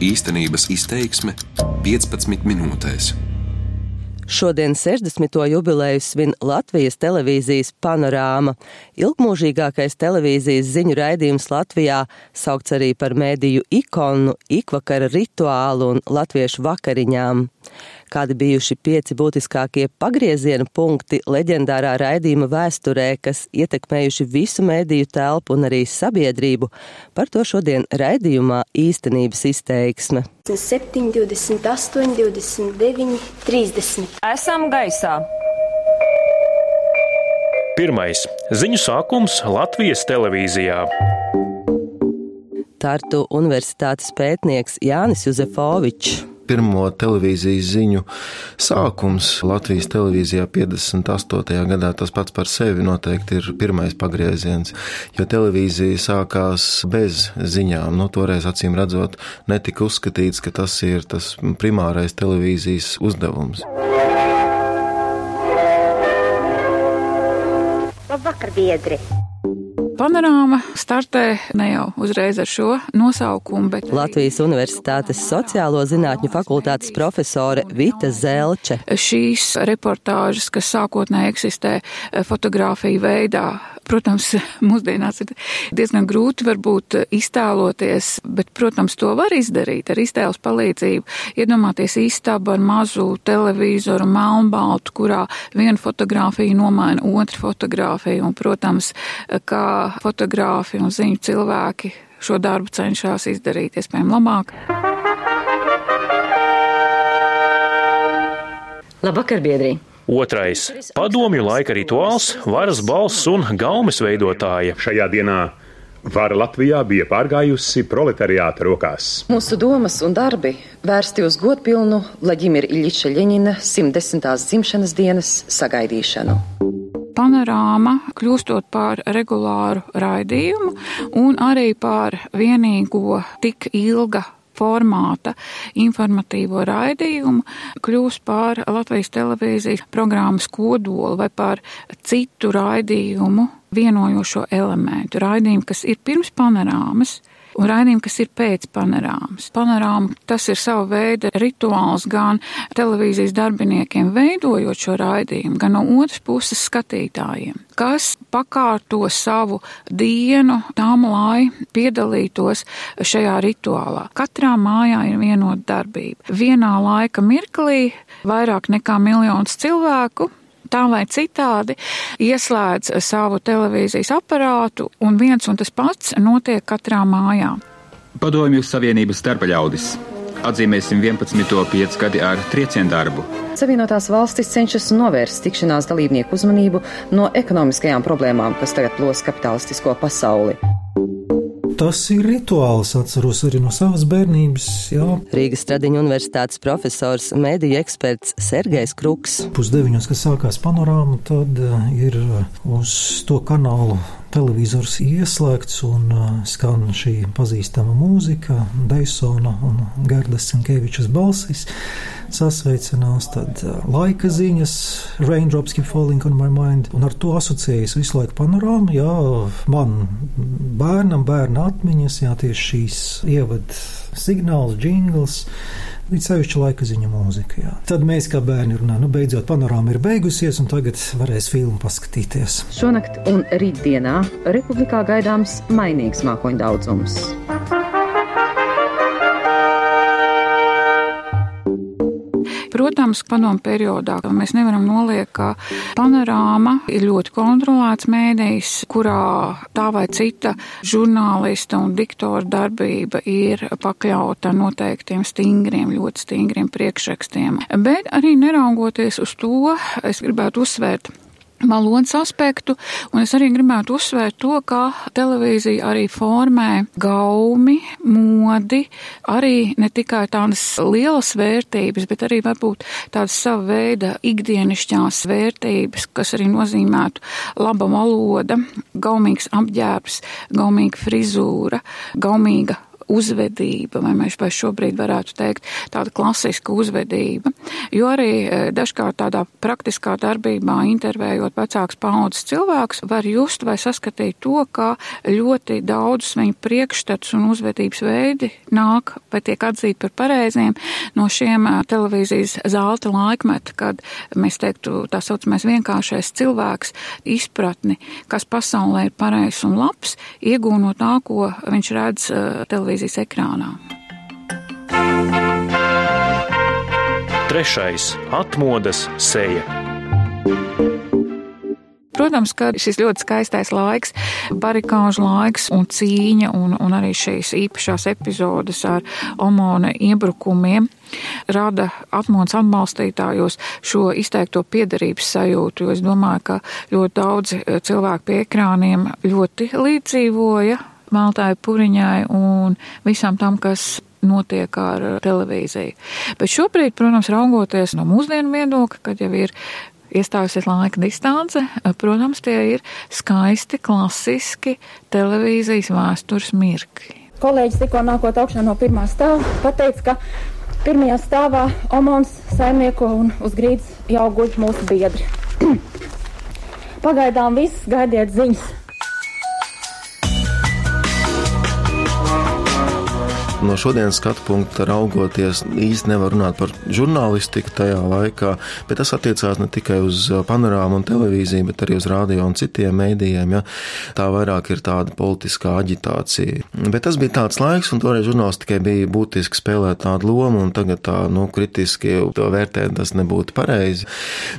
Īstenības izteiksme 15 minūtēs. Šodien 60. jubileju svin Latvijas televīzijas panorāma, ilgmūžīgākais televīzijas ziņu raidījums Latvijā, saukts arī par mēdīju ikonu, ikvakara rituālu un latviešu vakariņām kādi bijuši pieci būtiskākie pagrieziena punkti leģendārā raidījuma vēsturē, kas ietekmējuši visu mēdīju telpu un arī sabiedrību. Par to šodien raidījumā īstenības izteiksme. 7, 28, 29, 30. Esam gaisā! Pirmais - ziņu sākums Latvijas televīzijā. Tartu Universitātes pētnieks Jānis Juzefovičs pirmo televīzijas ziņu sākums Latvijas televīzijā 58. gadā. Tas pats par sevi noteikti ir pirmais pagrieziens, jo televīzija sākās bez ziņām. Nu, toreiz acīm redzot, netika uzskatīts, ka tas ir tas primārais televīzijas uzdevums. Labvakar, biedri! Panorāma startē ne jau uzreiz ar šo nosaukumu, bet Latvijas Universitātes sociālo zinātņu fakultātes profesore Vita Zelče. Šīs reportāžas, kas sākotnēji eksistē fotografiju veidā, Protams, mūsdienās ir diezgan grūti varbūt iztēloties, bet, protams, to var izdarīt ar iztēles palīdzību. Iedomāties istabu ar mazu televizoru, melnbaltu, kurā viena fotografija nomaina otru fotografiju, un, protams, kā fotografi un ziņu cilvēki šo darbu cenšas izdarīt iespējami labāk. Labvakar, biedri! Otrais - padomju laika rituāls, varas balss un gaumes veidotāja. Šajā dienā Vara Latvijā bija pārgājusi proletariāta rokās. Mūsu domas un darbi vērsti uz godpilnu Vladimira Iļiča Ļeņina 110. dzimšanas dienas sagaidīšanu. Panorāma kļūstot par regulāru raidījumu un arī par vienīgo tik ilga formāta informatīvo raidījumu kļūs par Latvijas televīzijas programmas kodolu vai par citu raidījumu vienojošo elementu. Raidījumu, kas ir pirms panorāmas, un raidījumi, kas ir pēc panorāmas. Panorāma tas ir sava veida rituāls gan televīzijas darbiniekiem veidojot šo raidījumu, gan no otras puses skatītājiem, kas pakārto savu dienu tam, lai piedalītos šajā rituālā. Katrā mājā ir vienota darbība. Vienā laika mirklī vairāk nekā miljons cilvēku tā vai citādi ieslēdz savu televīzijas aparātu, un viens un tas pats notiek katrā mājā. Padomju Savienības darba ļaudis. Atzīmēsim 11. piecgadi ar triecienu darbu. Savienotās valstis cenšas novērst tikšanās dalībnieku uzmanību no ekonomiskajām problēmām, kas tagad plos kapitalistisko pasauli tas ir rituāls. Atceros arī no savas bērnības. Jā. Rīgas Stradiņa universitātes profesors, mediju eksperts Sergejs Kruks. Pusdeviņos, kas sākās panorāma, tad eh, ir uz to kanālu televizors ieslēgts un skan šī pazīstama mūzika, Deisona un Gerdas Sinkevičas balsis. Sasveicinās, tad laika ziņas, Raindrops keep falling on my mind, un ar to asociējas visu laiku panorāma, jā, man bērnam, bērna atmiņas, jā, tieši šīs ievad signāls, jingls, Līdz sevišķi laika ziņa mūzika. Jā. Tad mēs, kā bērni, runājam, nu, beidzot, panorāma ir beigusies, un tagad varēs filmu paskatīties. Šonakt un rītdienā Republikā gaidāms mainīgs mākoņu daudzums. Protams, padomu periodā mēs nevaram noliekt, ka panorāma ir ļoti kontrolēts mēdījis, kurā tā vai cita žurnālista un diktora darbība ir pakļauta noteiktiem stingriem, ļoti stingriem priekšrakstiem. Bet arī neraugoties uz to, es gribētu uzsvērt valodas aspektu, un es arī gribētu uzsvērt to, ka televīzija arī formē gaumi, modi, arī ne tikai tādas lielas vērtības, bet arī varbūt tādas sava veida ikdienišķās vērtības, kas arī nozīmētu laba valoda, gaumīgs apģērbs, gaumīga frizūra, gaumīga uzvedība, vai mēs vai šobrīd varētu teikt tāda klasiska uzvedība, jo arī dažkārt tādā praktiskā darbībā intervējot vecāks paudzes cilvēks var just vai saskatīt to, ka ļoti daudzus viņu priekšstats un uzvedības veidi nāk vai tiek atzīti par pareiziem no šiem televīzijas zelta laikmeta, kad mēs teiktu tā saucamais vienkāršais cilvēks izpratni, kas pasaulē ir pareizs un labs, iegūno tā, ko viņš redz televīzijas ekrānā. Trešais - atmodas seja. Protams, ka šis ļoti skaistais laiks, barikāžu laiks un cīņa un, un arī šīs īpašās epizodes ar Omona iebrukumiem rada atmodas atbalstītājos šo izteikto piederības sajūtu, jo es domāju, ka ļoti daudzi eh, cilvēki pie ekrāniem ļoti līdzīvoja Maltāju Puriņai un visam tam, kas notiek ar televīziju. Bet šobrīd, protams, raugoties no mūsdienu viedokļa, kad jau ir iestājusies laika distance. Protams, tie ir skaisti, klasiski televīzijas vēstures mirkļi. Kolēģis tikko nākot augšā no pirmā stāva pateica, ka pirmajā stāvā Omons saimnieko un uz grīdas jau guļ mūsu biedri. Pagaidām viss gaidiet ziņas. No šodienas skatu punkta raugoties, īsti nevar runāt par žurnālistiku tajā laikā, bet tas attiecās ne tikai uz panorāmu un televīziju, bet arī uz radio un citiem mēdījiem. Ja? Tā vairāk ir tāda politiskā aģitācija. Bet tas bija tāds laiks, un toreiz žurnālistikai bija būtiski spēlēt tādu lomu, un tagad tā, nu, kritiski to vērtēt, tas nebūtu pareizi.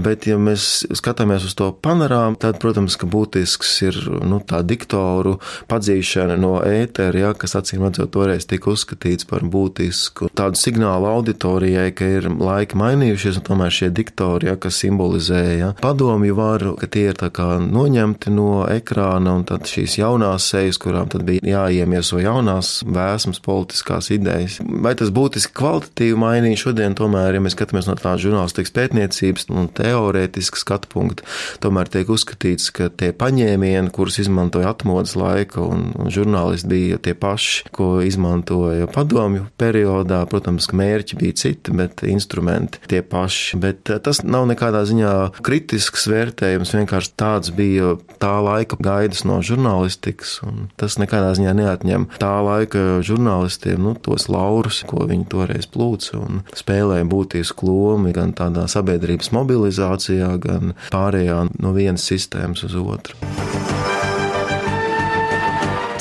Bet, ja mēs skatāmies uz to panorāmu, tad, protams, ka būtisks ir, nu, tā diktoru padzīšana no ētera, ja, kas acīm redzot toreiz tika uzskatīts uzskatīts par būtisku tādu signālu auditorijai, ka ir laiki mainījušies, un tomēr šie diktori, ja, kas simbolizēja ja, padomju varu, ka tie ir tā kā noņemti no ekrāna, un tad šīs jaunās sejas, kurām tad bija jāiemieso jaunās vēsmas politiskās idejas. Vai tas būtiski kvalitatīvi mainīja šodien, tomēr, ja mēs skatāmies no tādas žurnālistikas pētniecības un teorētiska skatu punkta, tomēr tiek uzskatīts, ka tie paņēmieni, kurus izmantoja atmodas laika un, un žurnālisti bija tie paši, ko izmantoja jau padomju periodā. Protams, mērķi bija citi, bet instrumenti tie paši. Bet eh, tas nav nekādā ziņā kritisks vērtējums. Vienkārši tāds bija tā laika gaidas no žurnālistikas, tas nekādā ziņā neatņem tā laika žurnālistiem nu, tos laurus, ko viņi toreiz plūca un spēlēja būtisku lomu gan tādā sabiedrības mobilizācijā, gan pārējā no vienas sistēmas uz otru.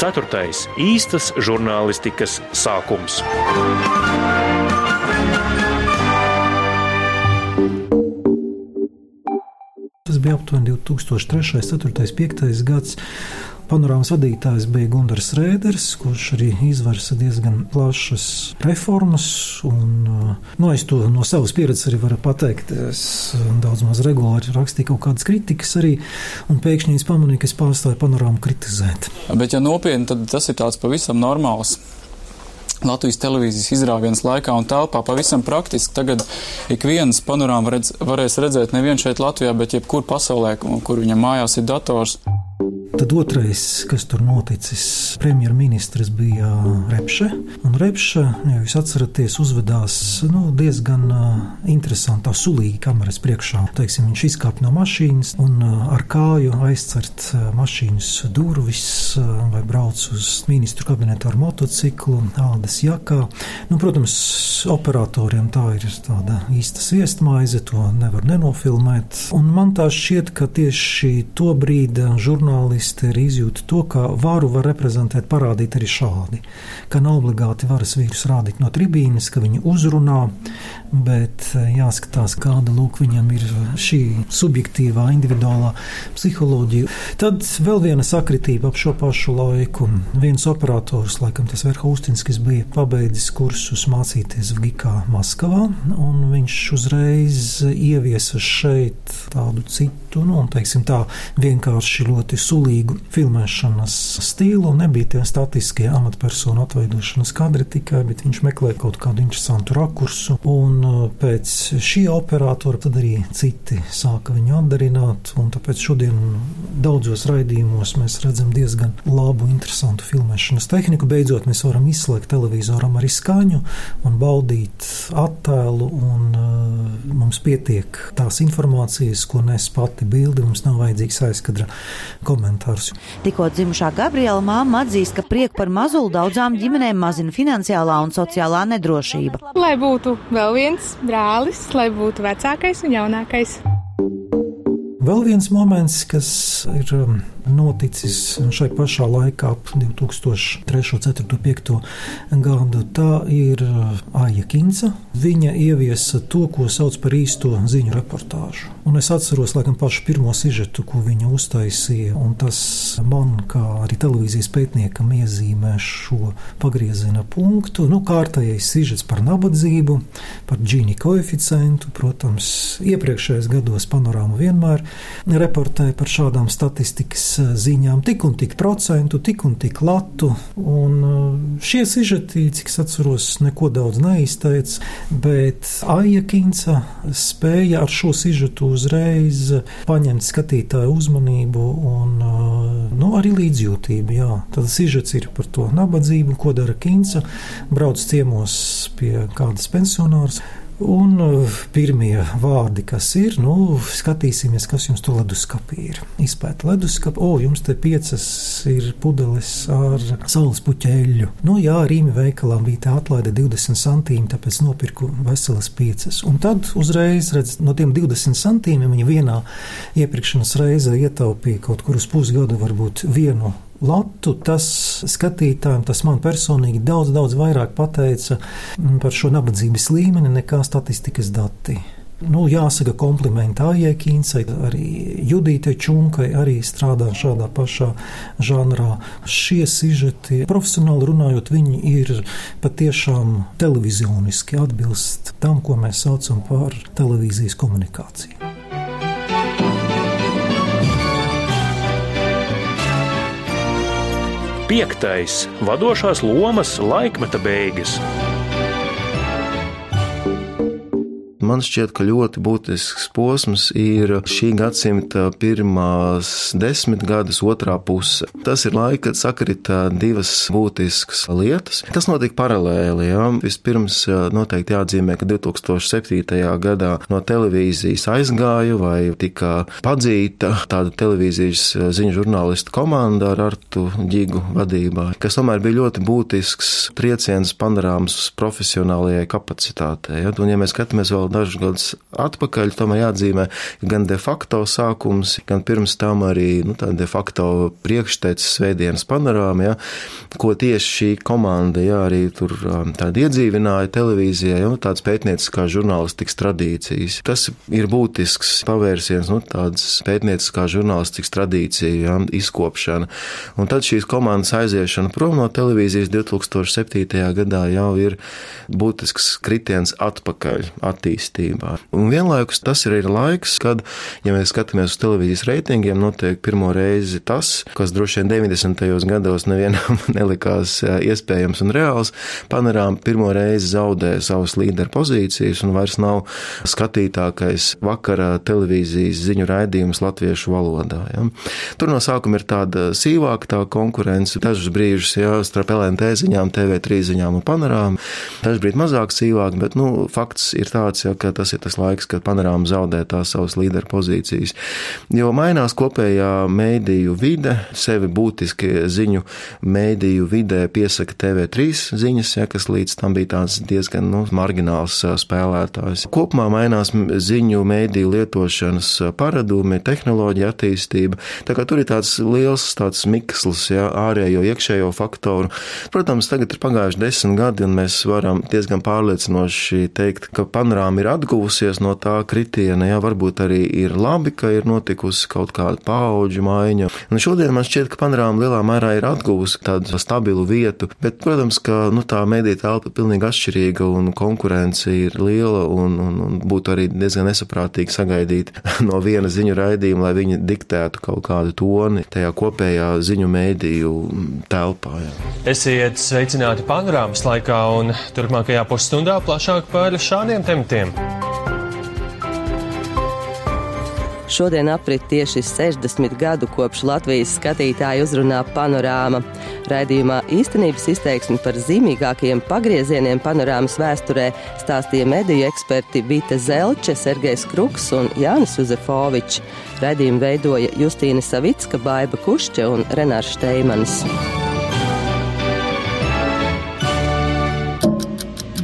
Ceturtais - īstas žurnālistikas sākums. Tas bija aptuveni 2003, 2004, 2005 gads. Panorāmas vadītājs bija Gunārs Rēders, kurš arī izvērsa diezgan plašas reformas. Un, nu, es to no savas pieredzes arī varu pateikt. Es daudz maz regulāri rakstīju kaut kādas kritikas arī, un pēkšņi es pamanīju, ka es pārstāju panorāmu kritizēt. Bet, ja nopietni, tad tas ir tāds pavisam normāls Latvijas televīzijas izrāviens laikā un telpā pavisam praktiski. Tagad ik viens panorāma redz, varēs redzēt nevien šeit Latvijā, bet jebkur pasaulē, kur viņam mājās ir dators. Tad otrais, kas tur noticis, premjerministrs bija Repše. Un Repše, ja jūs atceraties, uzvedās nu, diezgan interesantā, sulīgi kameras priekšā. Teiksim, viņš izkāpa no mašīnas un ar kāju aizcert mašīnas durvis vai brauc uz ministru kabinetu ar motociklu, ādas jakā. Nu, protams, operatoriem tā ir tāda īsta sviestmaize, to nevar nenofilmēt. Un man tā šķiet, ka tieši to brīdi žurnālisti žurnālisti arī izjūta to, ka varu var reprezentēt, parādīt arī šādi. Ka nav obligāti varas vīrus rādīt no tribīnes, ka viņi uzrunā, bet eh, jāskatās, kāda lūk viņam ir šī subjektīvā, individuālā psiholoģija. Tad vēl viena sakritība ap šo pašu laiku. Viens operators, laikam tas Verhaustinskis, bija pabeidzis kursus mācīties Vgikā Maskavā, un viņš uzreiz ieviesa šeit tādu citu sižetu, nu, un, teiksim tā, vienkārši ļoti sulīgu filmēšanas stilu, nebija tie statiskie amatpersonu atveidošanas kadri tikai, bet viņš meklē kaut kādu interesantu rakursu, un uh, pēc šī operatora tad arī citi sāka viņu atdarināt, tāpēc šodien daudzos raidījumos mēs redzam diezgan labu, interesantu filmēšanas tehniku. Beidzot, mēs varam izslēgt televizoram arī skaņu un baudīt attēlu, un uh, mums pietiek tās informācijas, ko nes pati bildi, mums nav vajadzīgs aizkadra komentārs. Tikko dzimušā Gabriela māma atzīst, ka prieku par mazulu daudzām ģimenēm mazina finansiālā un sociālā nedrošība. Lai būtu vēl viens brālis, lai būtu vecākais un jaunākais. Vēl viens moments, kas ir um, noticis šai pašā laikā, ap 2003, 2004, 2005 gadu, tā ir uh, Aija Kinca. Viņa ieviesa to, ko sauc par īsto ziņu reportāžu. Un es atceros, laikam, pašu pirmo sižetu, ko viņa uztaisīja, un tas man, kā arī televīzijas pētniekam, iezīmē šo pagrieziena punktu. Nu, kārtējais sižets par nabadzību, par Gini koeficientu. Protams, iepriekšējos gados panorāma vienmēr reportēja par šādām statistikas ziņām, tik un tik procentu, tik un tik latu. Un uh, šie sižeti, cik es atceros, neko daudz neizteica, bet Aija Kinca spēja ar šo sižetu uzreiz paņemt skatītāju uzmanību un uh, nu, arī līdzjūtību. Jā. Tad sižets ir par to nabadzību, ko dara Kinca, brauc ciemos pie kādas pensionāras. Un uh, pirmie vārdi, kas ir, nu, skatīsimies, kas jums tur leduskapī ir. Izpēta leduskapu, o, jums te piecas ir pudeles ar saules puķeļu. Nu, jā, Rīmi veikalā bija tā atlaide 20 centīmi, tāpēc nopirku veselas piecas. Un tad uzreiz, redz, no tiem 20 centīmiem viņa vienā iepirkšanas reizē ietaupīja kaut kur uz pusgadu varbūt vienu Latu tas skatītājiem, tas man personīgi daudz, daudz vairāk pateica mm, par šo nabadzības līmeni nekā statistikas dati. Nu, jāsaka, komplimenti Aijai Kīncei, arī Judītei Čunkai, arī strādā šādā pašā žanrā. Šie sižeti, profesionāli runājot, viņi ir patiešām televizioniski atbilst tam, ko mēs saucam par televīzijas komunikāciju. Piektais - vadošās lomas laikmeta beigas. Man šķiet, ka ļoti būtisks posms ir šī gadsimta pirmās desmitgades otrā puse. Tas ir laika, kad sakrita divas būtiskas lietas. Tas notika paralēli. Ja? Vispirms noteikti jāatzīmē, ka 2007. gadā no televīzijas aizgāju vai tika padzīta tāda televīzijas ziņu žurnālistu komanda ar Artu Ģigu vadībā, kas tomēr bija ļoti būtisks trieciens panorāmas profesionālajai kapacitātei. Ja? Un, ja mēs skatāmies vēl dažus gadus atpakaļ, tomēr jāatzīmē gan de facto sākums, gan pirms tam arī nu, de facto priekštecis Svētdienas panorāma, ja, ko tieši šī komanda ja, arī tur um, iedzīvināja televīzijā, ja, nu, tādas pētnieciskās žurnālistikas tradīcijas. Tas ir būtisks pavērsiens, nu, tādas pētnieciskās žurnālistikas tradīcija ja, izkopšana. Un tad šīs komandas aiziešana prom no televīzijas 2007. gadā jau ir būtisks kritiens atpakaļ attīstībā attīstībā. Un vienlaikus tas ir arī laiks, kad, ja mēs skatāmies uz televīzijas reitingiem, notiek pirmo reizi tas, kas droši vien 90. gados nevienam nelikās iespējams un reāls. Panorāma pirmo reizi zaudē savas līderu pozīcijas un vairs nav skatītākais vakara televīzijas ziņu raidījums latviešu valodā. Ja. Tur no sākuma ir tāda sīvāka tā konkurence, dažus brīžus ja, starp LNT ziņām, TV3 ziņām un panorāmu. Dažs brīdis mazāk sīvāk, bet nu, fakts ir tāds, ja, ka tas ir tas laiks, kad panorāma zaudē tās savas līderu pozīcijas. Jo mainās kopējā mēdīju vide, sevi būtiski ziņu mēdīju vidē piesaka TV3 ziņas, ja, kas līdz tam bija tāds diezgan nu, margināls spēlētājs. Kopumā mainās ziņu mēdīju lietošanas paradumi, tehnoloģija attīstība. Tā kā tur ir tāds liels tāds miksls, ja, ārējo, iekšējo faktoru. Protams, tagad ir pagājuši desmit gadi, un mēs varam diezgan pārliecinoši teikt, ka panorāma ir ir atguvusies no tā kritiena, jā, varbūt arī ir labi, ka ir notikusi kaut kāda paudžu maiņa. Un šodien man šķiet, ka panorāma lielā mērā ir atguvusi tādu stabilu vietu, bet, protams, ka nu, tā mediju telpa ir pilnīgi atšķirīga un konkurence ir liela un, un, un būtu arī diezgan nesaprātīgi sagaidīt no viena ziņu raidījuma, lai viņi diktētu kaut kādu toni tajā kopējā ziņu mēdīju telpā. Jā. Esiet sveicināti panorāmas laikā un turpmākajā pusstundā plašāk par šādiem tematiem. Šodien aprit tieši 60 gadu kopš Latvijas skatītāju uzrunā panorāma. Raidījumā īstenības izteiksmi par zīmīgākajiem pagriezieniem panorāmas vēsturē stāstīja mediju eksperti Vita Zelče, Sergejs Kruks un Jānis Uzefovičs. Raidījumu veidoja Justīna Savicka, Baiba Kušķa un Renārs Šteimanis.